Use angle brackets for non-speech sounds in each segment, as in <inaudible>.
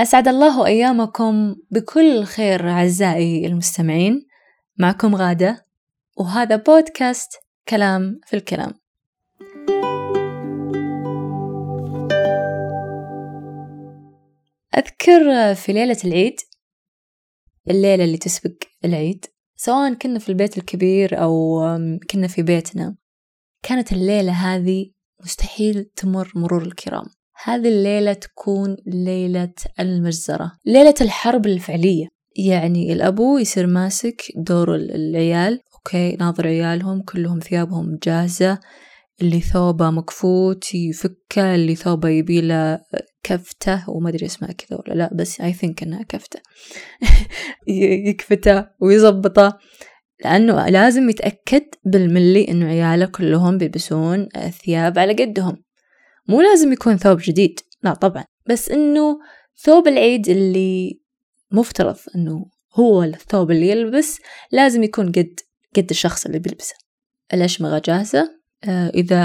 أسعد الله أيامكم بكل خير أعزائي المستمعين. معكم غادة وهذا بودكاست كلام في الكلام. أذكر في ليلة العيد الليلة اللي تسبق العيد سواء كنا في البيت الكبير أو كنا في بيتنا. كانت الليلة هذه مستحيل تمر مرور الكرام. هذه الليلة تكون ليلة المجزرة. ليلة الحرب الفعلية. يعني الأبو يصير ماسك دور العيال أوكي ناظر عيالهم كلهم ثيابهم جاهزة. اللي ثوبه مكفوت يفكه اللي ثوبه يبيله كفته وما أدري اسمها كذا ولا لا بس I think إنها كفته. <laughs> يكفته ويظبطه. لأنه لازم يتأكد بالملي إنه عياله كلهم بيلبسون ثياب على قدهم. مو لازم يكون ثوب جديد. لا طبعا. بس إنه ثوب العيد اللي مفترض إنه هو الثوب اللي يلبس لازم يكون قد قد الشخص اللي بيلبسه. الأشمغة جاهزة؟ إذا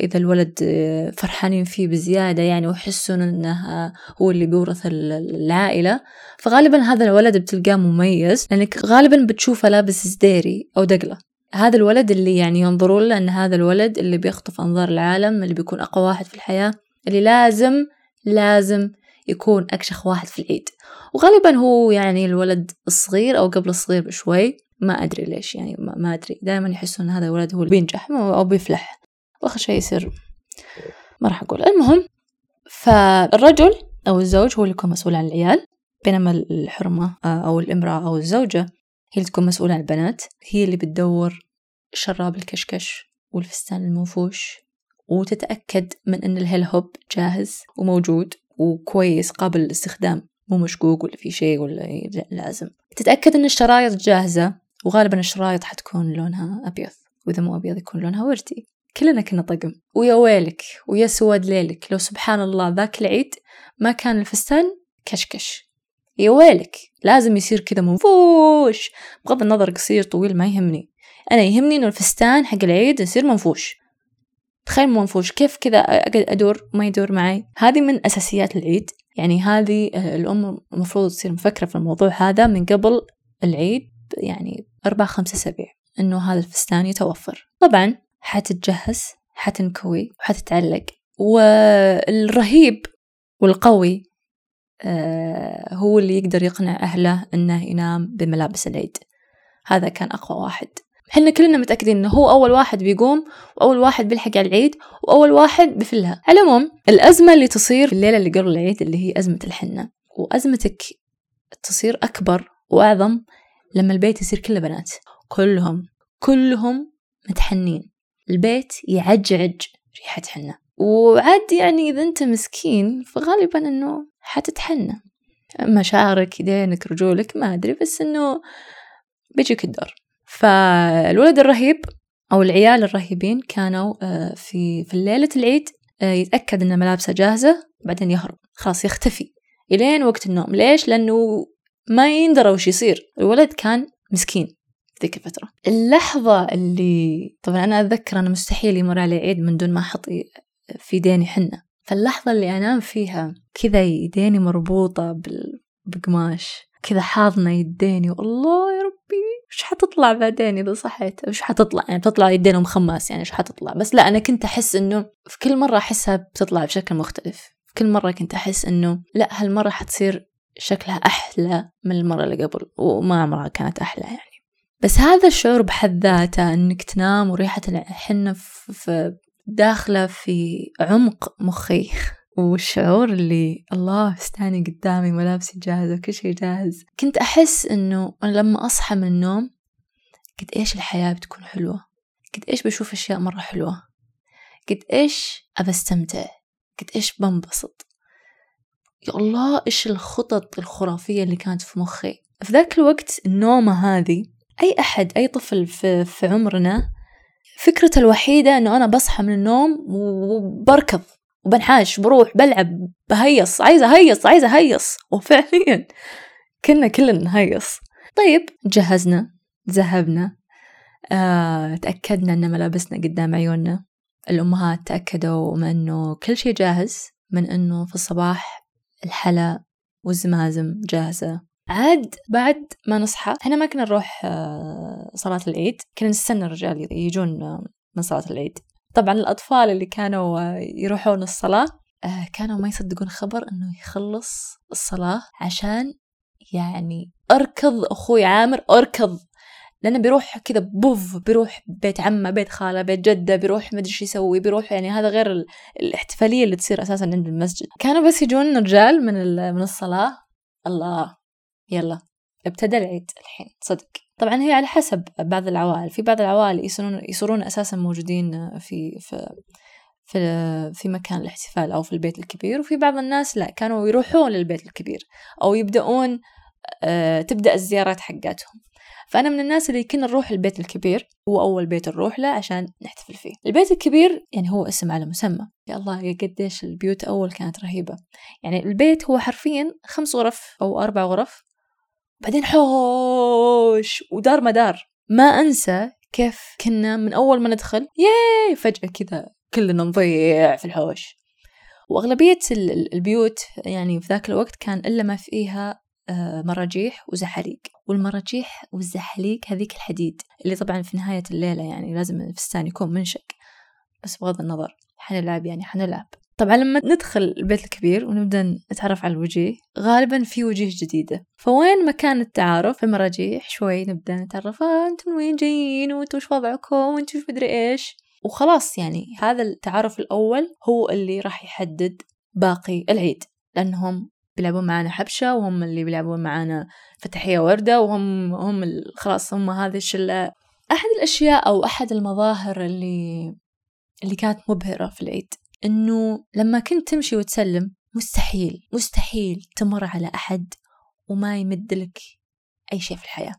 إذا الولد آه، فرحانين فيه بزيادة يعني ويحسون إنه هو اللي بيورث العائلة فغالبا هذا الولد بتلقاه مميز لأنك غالبا بتشوفه لابس زديري أو دقلة. هذا الولد اللي يعني ينظرون له أن هذا الولد اللي بيخطف أنظار العالم اللي بيكون أقوى واحد في الحياة اللي لازم لازم يكون أكشخ واحد في العيد. وغالبا هو يعني الولد الصغير أو قبل الصغير بشوي. ما أدري ليش يعني ما, أدري. دائما يحسون أن هذا الولد هو اللي بينجح أو بيفلح. وآخر شيء يصير ما راح أقول. المهم فالرجل أو الزوج هو اللي يكون مسؤول عن العيال بينما الحرمة آه، أو الإمرأة أو الزوجة هي اللي تكون مسؤولة عن البنات. هي اللي بتدور شراب الكشكش والفستان المنفوش وتتأكد من أن الهيل هوب جاهز وموجود وكويس قابل للاستخدام. مو مشقوق ولا في شيء ولا لازم. تتأكد أن الشرايط جاهزة. وغالبا الشرايط حتكون لونها أبيض؟ وإذا مو أبيض يكون لونها وردي. كلنا كنا طقم. ويا ويلك ويا سواد ليلك. لو سبحان الله ذاك العيد ما كان الفستان كشكش. يا ويلك لازم يصير كذا منفوش بغض النظر قصير طويل ما يهمني. أنا يهمني إنه الفستان حق العيد يصير منفوش. تخيل منفوش. كيف كذا أدور؟ ما يدور معي. هذه من أساسيات العيد. يعني هذه الأم المفروض تصير مفكرة في الموضوع هذا من قبل العيد. يعني أربع خمسة أسابيع إنه هذا الفستان يتوفر. طبعا حتتجهز حتنكوي وحتتعلق. والرهيب والقوي آه هو اللي يقدر يقنع أهله إنه ينام بملابس العيد. هذا كان أقوى واحد. إحنا كلنا متأكدين إنه هو أول واحد بيقوم وأول واحد بيلحق على العيد وأول واحد بفلها. على العموم الأزمة اللي تصير في الليلة اللي قبل العيد اللي هي أزمة الحنة. وأزمتك تصير أكبر وأعظم لما البيت يصير كله بنات. كلهم كلهم متحنين. البيت يعجعج ريحة حنة. وعاد يعني إذا أنت مسكين فغالبا إنه حتتحنى. مشاعرك يدينك رجولك ما أدري بس إنه بيجيك الدور. فالولد الرهيب أو العيال الرهيبين كانوا آه، في في ليلة العيد آه، يتأكد إن ملابسه جاهزة بعدين يهرب. خلاص يختفي. إلين وقت النوم. ليش؟ لأنه ما يندرى وش يصير. الولد كان مسكين ذيك الفترة. اللحظة اللي طبعا أنا أتذكر أنا مستحيل يمر علي عيد من دون ما أحط في يديني حنة فاللحظة اللي أنام فيها كذا يديني مربوطة بقماش. كذا حاضنة يديني. والله يا ربي وش حتطلع بعدين إذا صحيت؟ وش حتطلع؟ يعني بتطلع يدينهم خماس يعني وش حتطلع؟ بس لا أنا كنت أحس إنه في كل مرة أحسها بتطلع بشكل مختلف. كل مرة كنت أحس إنه لا هالمرة حتصير شكلها أحلى من المرة اللي قبل وما عمرها كانت أحلى يعني. بس هذا الشعور بحد ذاته إنك تنام وريحة الحنة في داخلة في عمق مخي. <laughs> والشعور اللي الله استاني قدامي ملابسي جاهزة وكل شيء جاهز. كنت أحس إنه لما أصحى من النوم قد إيش الحياة بتكون حلوة. قد إيش بشوف أشياء مرة حلوة. قد إيش أبى أستمتع قد إيش بنبسط. يا الله إيش الخطط الخرافية اللي كانت في مخي. في ذاك الوقت النومة هذه أي أحد أي طفل في, في عمرنا فكرته الوحيدة إنه أنا بصحى من النوم وبركض وبنحاش بروح بلعب بهيص عايزة هيص عايزة هيص. وفعليا كنا كلنا نهيص. طيب جهزنا ذهبنا آه، تأكدنا أن ملابسنا قدام عيوننا. الأمهات تأكدوا من أنه كل شيء جاهز من أنه في الصباح الحلا والزمازم جاهزة. عاد بعد ما نصحى إحنا ما كنا نروح آه، صلاة العيد كنا نستنى الرجال يجون آه، من صلاة العيد. طبعا الأطفال اللي كانوا آه، يروحون الصلاة كانوا ما يصدقون خبر أنه يخلص الصلاة عشان يعني أركض أخوي عامر أركض. لأنه بيروح كذا بوف بيروح بيت عمه بيت خاله بيت جدة بيروح ما أدري إيش يسوي بيروح يعني هذا غير ال- الاحتفالية اللي تصير أساسا عند المسجد. كانوا بس يجون رجال من من الصلاة. الله يلا. ابتدى العيد الحين صدق. طبعا هي على حسب بعض العوائل. في بعض العوائل يصيرون يصيرون أساسا موجودين في في في في مكان الاحتفال أو في البيت الكبير وفي بعض الناس لا كانوا يروحون للبيت الكبير أو يبدأون آه، تبدأ الزيارات حقاتهم. فأنا من الناس اللي كنا نروح البيت الكبير هو أول بيت نروح له عشان نحتفل فيه. البيت الكبير يعني هو اسم على مسمى. يا الله يا قديش البيوت أول كانت رهيبة. يعني البيت هو حرفيا خمس غرف أو أربع غرف. بعدين حوش! ودار مدار. ما أنسى كيف كنا من أول ما ندخل ياي! فجأة كذا كلنا نضيع في الحوش. وأغلبية ال- ال- البيوت يعني في ذاك الوقت كان إلا ما فيها مراجيح وزحاليق والمراجيح والزحاليق هذيك الحديد اللي طبعا في نهاية الليلة يعني لازم الفستان يكون منشق. بس بغض النظر حنلعب يعني حنلعب. طبعا لما ندخل البيت الكبير ونبدأ نتعرف على الوجيه غالبا في وجيه جديدة. فوين مكان التعارف في المراجيح شوي نبدأ نتعرف. آه أنتم وين جايين؟ وأنتم وش وضعكم؟ وأنتم وش مدري إيش؟ وخلاص يعني هذا التعارف الأول هو اللي راح يحدد باقي العيد. لأنهم بيلعبون معانا حبشة وهم اللي بيلعبون معانا فتحية وردة وهم هم خلاص هم هذه الشلة أحد الأشياء أو أحد المظاهر اللي اللي كانت مبهرة في العيد. إنه لما كنت تمشي وتسلم مستحيل مستحيل تمر على أحد وما يمد لك أي شيء في الحياة.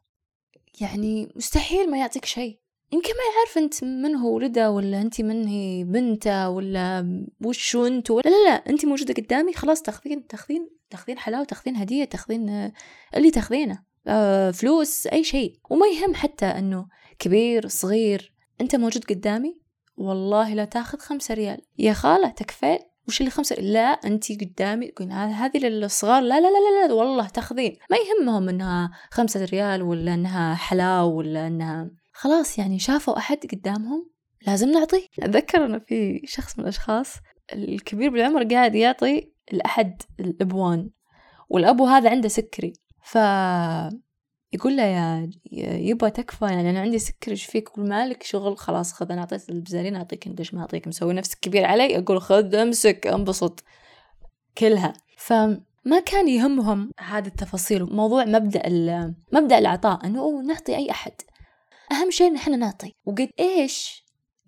يعني مستحيل ما يعطيك شيء. يمكن ما يعرف أنت من هو ولده ولا أنت من هي بنته ولا وشو انت ولا لا لا أنت موجودة قدامي خلاص تاخذين تاخذين تاخذين حلاوة تاخذين هدية تاخذين اللي تاخذينه آه، فلوس أي شيء. وما يهم حتى إنه كبير صغير. أنت موجود قدامي؟ والله لا تاخذ خمسة ريال. يا خالة تكفين وش اللي خمسة لا أنت قدامي. تقول هذا هذه للصغار؟ لا لا لا لا, لا والله تاخذين ما يهمهم إنها خمسة ريال ولا إنها حلاوة ولا إنها خلاص يعني شافوا أحد قدامهم؟ لازم نعطيه. أتذكر أنه في شخص من الأشخاص الكبير بالعمر قاعد يعطي الأحد الأبوان. والأبو هذا عنده سكري. ف يقول له يا يبا تكفى يعني أنا عندي سكر إيش فيك؟ يقول مالك شغل؟ خلاص خذ أنا أعطيت البزارين أعطيك أنت ما أعطيك. مسوي نفسك كبير علي أقول خذ أمسك أنبسط. كلها. فما كان يهمهم هذه التفاصيل. موضوع مبدأ مبدأ العطاء أنه نعطي أي أحد. أهم شيء إن إحنا نعطي. وقد إيش؟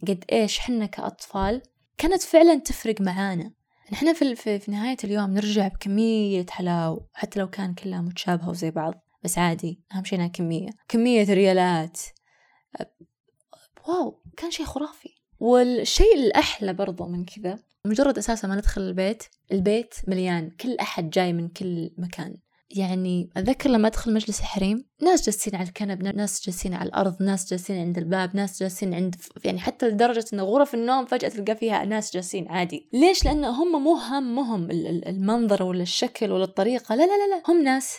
قد إيش إحنا كأطفال كانت فعلا تفرق معانا. إحنا في, في, في نهاية اليوم نرجع بكمية حلاوة حتى لو كان كلها متشابهة وزي بعض بس عادي أهم شيء إنها كمية. كمية ريالات. واو كان شيء خرافي. والشيء الأحلى برضو من كذا مجرد أساسا ما ندخل البيت البيت مليان كل أحد جاي من كل مكان. يعني أتذكر لما أدخل مجلس الحريم ناس جالسين على الكنب ناس جالسين على الأرض ناس جالسين عند الباب ناس جالسين عند يعني حتى لدرجة أن غرف النوم فجأة تلقى فيها ناس جالسين عادي ليش؟ لأن هم مو همهم ال- ال- المنظر ولا الشكل ولا الطريقة لا لا لا, لا. هم ناس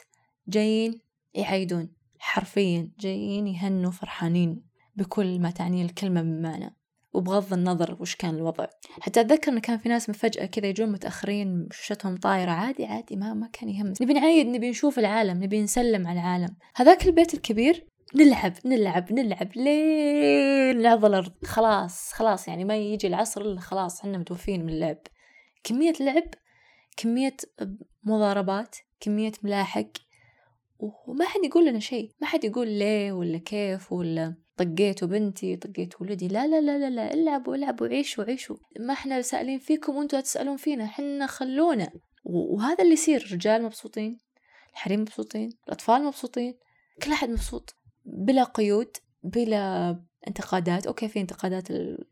جايين يعيدون حرفيا جايين يهنوا فرحانين بكل ما تعنيه الكلمة من معنى وبغض النظر وش كان الوضع. حتى أتذكر إنه كان في ناس فجأة كذا يجون متأخرين شوشتهم طايرة. عادي عادي ما ما كان يهم نبي نعيد نبي نشوف العالم نبي نسلم على العالم. هذاك البيت الكبير نلعب نلعب نلعب لين لعظ الأرض. خلاص خلاص يعني ما يجي العصر إلا خلاص إحنا متوفين من اللعب كمية لعب كمية مضاربات كمية ملاحق وما حد يقول لنا شيء. ما حد يقول ليه ولا كيف ولا طقيتوا بنتي طقيتوا ولدي لا لا لا لا, لا. العبوا العبوا عيشوا عيشوا. ما إحنا سائلين فيكم وأنتوا لا تسألون فينا حنا خلونا. وهذا اللي يصير الرجال مبسوطين الحريم مبسوطين الأطفال مبسوطين كل أحد مبسوط بلا قيود بلا انتقادات. أوكي في انتقادات ال-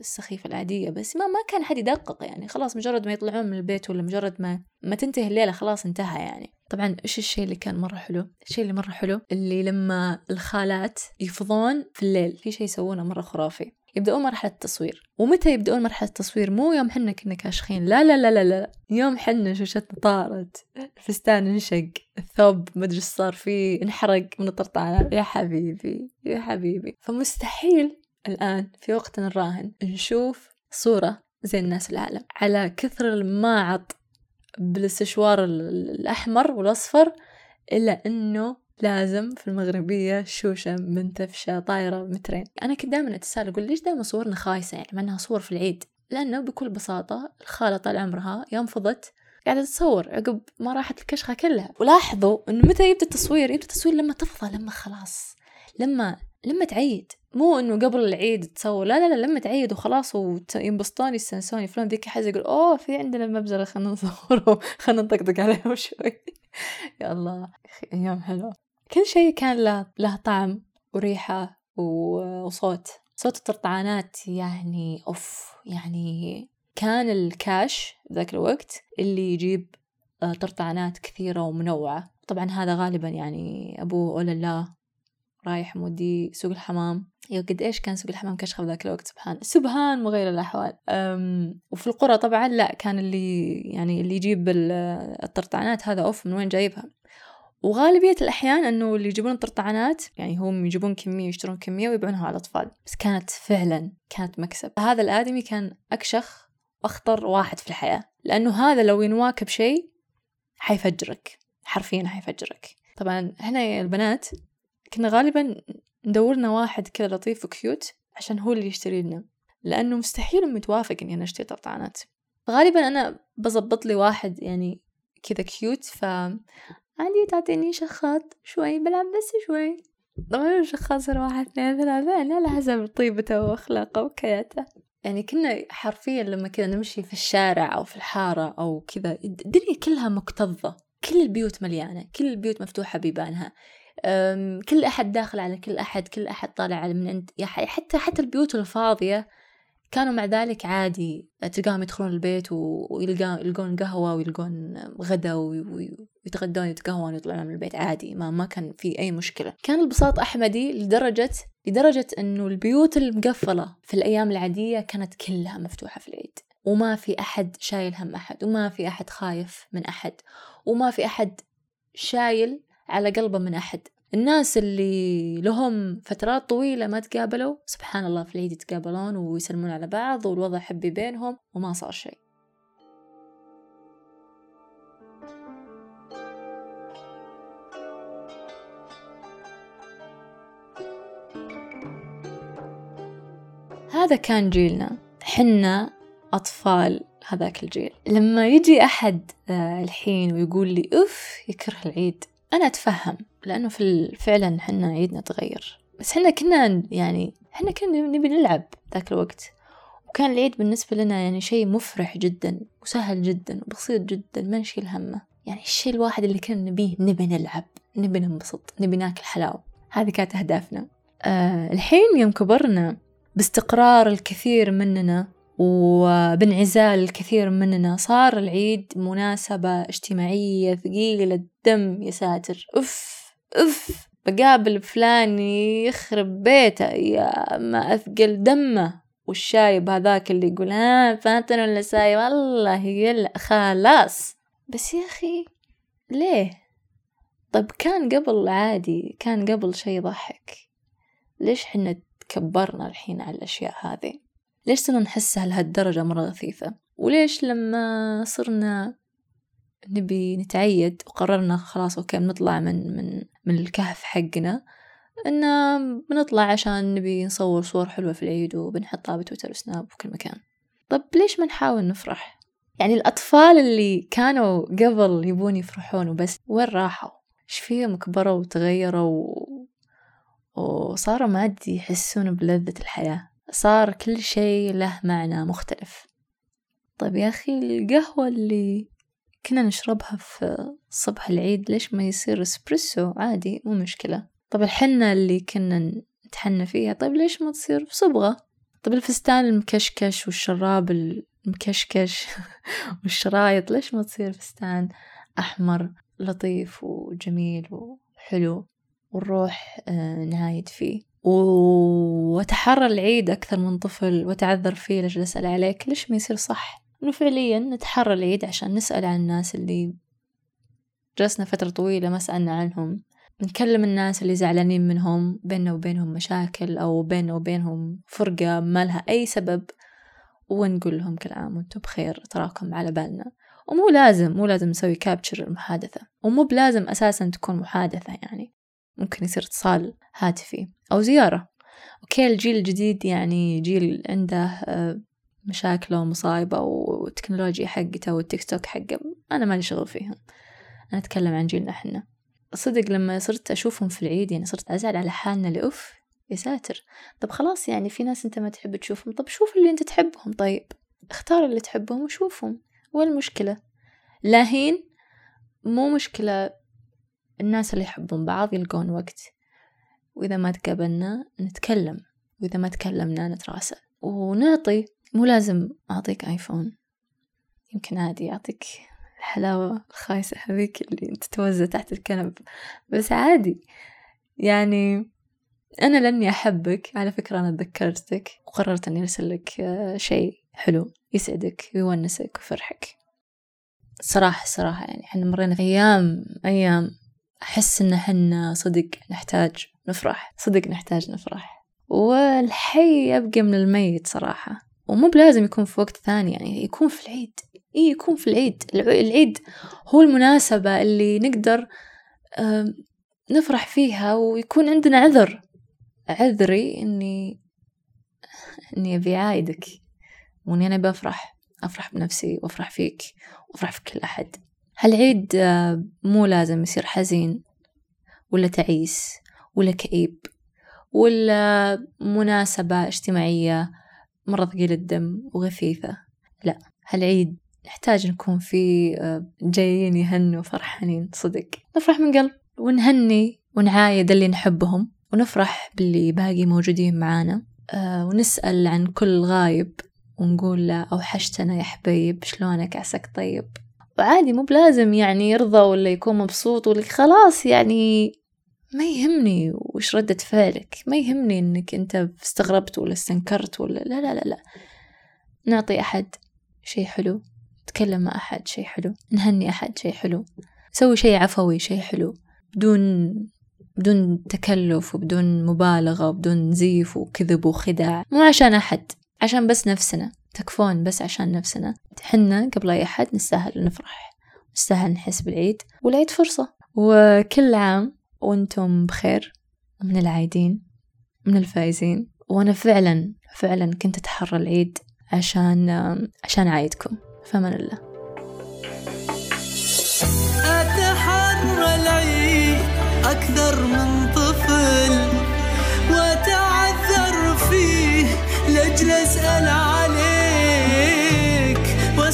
السخيفة العادية بس ما ما كان حد يدقق يعني خلاص مجرد ما يطلعون من البيت ولا مجرد ما ما تنتهي الليلة خلاص انتهى يعني. طبعا إيش الشيء اللي كان مرة حلو؟ الشيء اللي مرة حلو اللي لما الخالات يفضون في الليل في شيء يسوونه مرة خرافي. يبدأون مرحلة التصوير. ومتى يبدأون مرحلة التصوير؟ مو يوم حنا كنا كاشخين. لا لا لا لا لا يوم حنا شوشتنا طارت. الفستان انشق. الثوب مدري إيش صار فيه. انحرق. من الطرطانة يا حبيبي يا حبيبي. فمستحيل الآن في وقتنا الراهن نشوف صورة زي الناس العالم. على كثر الماعط بالاستشوار ال- الأحمر والأصفر إلا إنه لازم في المغربية شوشة منتفشة طايرة مترين. أنا كنت دائما أتساءل أقول ليش دائما صورنا خايسة؟ يعني مع إنها صور في العيد. لأنه بكل بساطة الخالة طال عمرها يوم فضت قاعدة تصور عقب ما راحت الكشخة كلها. ولاحظوا إنه متى يبدأ التصوير؟ يبدأ التصوير لما تفضى لما خلاص لما لما تعيد. مو إنه قبل العيد تصور لا لا لا لما تعيد وخلاص وينبسطون يستانسون يفلون ذيك حاجة يقول أوه في عندنا مبزرة خلينا نصوره <laughs> خلينا نطقطق عليهم <laughs> شوي. يا الله أيام حلوة. كل شيء كان له له طعم وريحة وصوت. صوت الطرطعانات يعني أوف يعني كان الكاش ذاك الوقت اللي يجيب آه، طرطعانات كثيرة ومنوعة. طبعا هذا غالبا يعني أبوه أولا لا رايح مودي سوق الحمام. يا قد إيش كان سوق الحمام كشخ في ذاك الوقت؟ سبحان سبحان مغير الأحوال. وفي القرى طبعا لا كان اللي يعني اللي يجيب ال- الطرطعانات هذا أوف من وين جايبها؟ وغالبية الأحيان أنه اللي يجيبون الطرطعانات يعني هم يجيبون كمية يشترون كمية ويبيعونها على الأطفال. بس كانت فعلا كانت مكسب. هذا الآدمي كان أكشخ وأخطر واحد في الحياة. لأنه هذا لو ينواكب شيء حيفجرك. حرفيا حيفجرك. طبعا يا البنات كنا غالبا ندورنا واحد كذا لطيف وكيوت عشان هو اللي يشتري لنا لأنه مستحيل أمي توافق إني أنا أشتري طرطعانات غالبا أنا بظبط لي واحد يعني كذا كيوت ف عادي تعطيني شخاط شوي بلعب بس شوي. طبعا الشخاط صار واحد اثنين ثلاثة يعني على حسب طيبته وأخلاقه وكياته. يعني كنا حرفيا لما كذا نمشي في الشارع أو في الحارة أو كذا الدنيا كلها مكتظة كل البيوت مليانة كل البيوت مفتوحة بيبانها. كل أحد داخل على كل أحد كل أحد طالع على من عند حتى حتى البيوت الفاضية كانوا مع ذلك عادي. تلقاهم يدخلون البيت ويلقون يلقون قهوة ويلقون غدا وي- وي- ويتغدون ويتقهون ويطلعون من البيت عادي. ما ما كان في أي مشكلة. كان البساط أحمدي لدرجة لدرجة أنه البيوت المقفلة في الأيام العادية كانت كلها مفتوحة في العيد. وما في أحد شايل هم أحد وما في أحد خايف من أحد وما في أحد شايل على قلبه من أحد. الناس اللي لهم فترات طويلة ما تقابلوا سبحان الله في العيد يتقابلون ويسلمون على بعض والوضع حبي بينهم وما صار شيء. هذا كان جيلنا. حنا أطفال هذاك الجيل. لما يجي أحد آه، الحين ويقول لي أف يكره العيد. أنا أتفهم لأنه في فعلا حنا عيدنا تغير بس حنا كنا يعني حنا كنا نبي نلعب ذاك الوقت. وكان العيد بالنسبة لنا يعني شيء مفرح جدا وسهل جدا وبسيط جدا ما نشيل همه. يعني الشيء الواحد اللي كنا نبيه نبي نلعب نبي ننبسط نبي ناكل حلاوة. هذه كانت أهدافنا. آه الحين يوم كبرنا باستقرار الكثير مننا وبانعزال الكثير مننا صار العيد مناسبة اجتماعية ثقيلة الدم يا ساتر أف أف بقابل فلان يخرب بيته يا ما أثقل دمه. والشايب هذاك اللي يقول ها فاتن ولا سايب والله يلا خلاص. بس يا أخي ليه؟ طيب كان قبل عادي كان قبل شي يضحك. ليش حنا تكبرنا الحين على الأشياء هذه؟ ليش صرنا نحسها لهالدرجة مرة غثيثة وليش لما صرنا نبي نتعيد وقررنا خلاص أوكي بنطلع من من من الكهف حقنا إن بنطلع عشان نبي نصور صور حلوة في العيد وبنحطها بتويتر وسناب وكل مكان. طب ليش ما نحاول نفرح؟ يعني الأطفال اللي كانوا قبل يبون يفرحون وبس وين راحوا؟ إيش فيهم؟ كبروا وتغيروا و... وصاروا ما عاد يحسون بلذة الحياة. صار كل شيء له معنى مختلف. طيب يا أخي القهوة اللي كنا نشربها في صبح العيد ليش ما يصير إسبريسو؟ عادي مو مشكلة. طب الحنة اللي كنا نتحنى فيها طيب ليش ما تصير بصبغة طب الفستان المكشكش والشراب المكشكش <laughs> والشرايط ليش ما تصير فستان أحمر لطيف وجميل وحلو ونروح آه، نعايد فيه؟ وأتحرى العيد أكثر من طفل وأتعذر فيه ليش أسأل عليك؟ ليش ما يصير صح؟ إنه فعليا نتحرى العيد عشان نسأل عن الناس اللي جلسنا فترة طويلة ما سألنا عنهم. نكلم الناس اللي زعلانين منهم بيننا وبينهم مشاكل أو بيننا وبينهم فرقة ما لها أي سبب ونقول لهم كل عام وأنتم بخير تراكم على بالنا. ومو لازم مو لازم نسوي capture المحادثة. ومو بلازم أساسا تكون محادثة يعني. ممكن يصير اتصال هاتفي أو زيارة. okay الجيل الجديد يعني جيل عنده آه، مشاكله ومصايبه والتكنولوجيا حقته والتيك توك حقه أنا مالي شغل فيهم. أنا أتكلم عن جيلنا إحنا. صدق لما صرت أشوفهم في العيد يعني صرت أزعل على حالنا لأف يا ساتر. طب خلاص يعني في ناس أنت ما تحب تشوفهم طب شوف اللي أنت تحبهم طيب. اختار اللي تحبهم وشوفهم. وين المشكلة؟ لاهين مو مشكلة الناس اللي يحبون بعض يلقون وقت. وإذا ما تقابلنا نتكلم وإذا ما تكلمنا نتراسل. ونعطي مو لازم أعطيك آيفون. يمكن عادي أعطيك الحلاوة الخايسة هذيك اللي أنت توزع تحت الكنب. بس عادي. يعني أنا لأني أحبك على فكرة أنا تذكرتك وقررت أني أرسل لك آه، شيء حلو يسعدك ويونسك ويفرحك. صراحة صراحة يعني إحنا مرينا أيام أيام أحس إن حنا صدق نحتاج نفرح صدق نحتاج نفرح. والحي يبقى من الميت صراحة. ومو بلازم يكون في وقت ثاني يعني يكون في العيد. إيه يكون في العيد. الع- العيد هو المناسبة اللي نقدر نفرح فيها ويكون عندنا عذر. عذري إني إني أبي عايدك وإني أنا بفرح. أفرح بنفسي وأفرح فيك وأفرح في كل أحد. هالعيد آه، مو لازم يصير حزين ولا تعيس ولا كئيب ولا مناسبة اجتماعية مرة ثقيلة الدم وغثيثة لا هالعيد نحتاج نكون فيه آه، جايين يهنوا فرحانين صدق. نفرح من قلب ونهني ونعايد اللي نحبهم ونفرح باللي باقي موجودين معانا. آه، ونسأل عن كل غايب ونقول له أوحشتنا يا حبيب شلونك عساك طيب؟ وعادي مو بلازم يعني يرضى ولا يكون مبسوط ولا خلاص يعني ما يهمني وش ردة فعلك. ما يهمني إنك أنت استغربت ولا استنكرت ولا لا لا لا لا. نعطي أحد شيء حلو نتكلم مع أحد شيء حلو نهني أحد شيء حلو نسوي شيء عفوي شيء حلو بدون بدون تكلف وبدون مبالغة وبدون زيف وكذب وخداع. مو عشان أحد عشان بس نفسنا. تكفون بس عشان نفسنا. حنا قبل أي أحد نستاهل نفرح نستاهل نحس بالعيد والعيد فرصة. وكل عام وأنتم بخير من العايدين من الفايزين. وأنا فعلا فعلا كنت أتحرى العيد عشان عشان أعيدكم. فمن الله. أتحرى العيد أكثر من طفل وأتعذر فيه لأجل أسأل عليك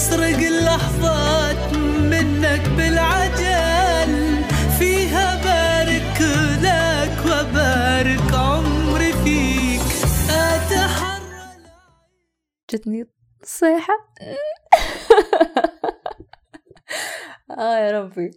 وأسرق اللحظات منك بالعجل. فيها بارك لك وبارك عمري فيك. أتحرى جتني صيحة <laughs> آه يا ربي.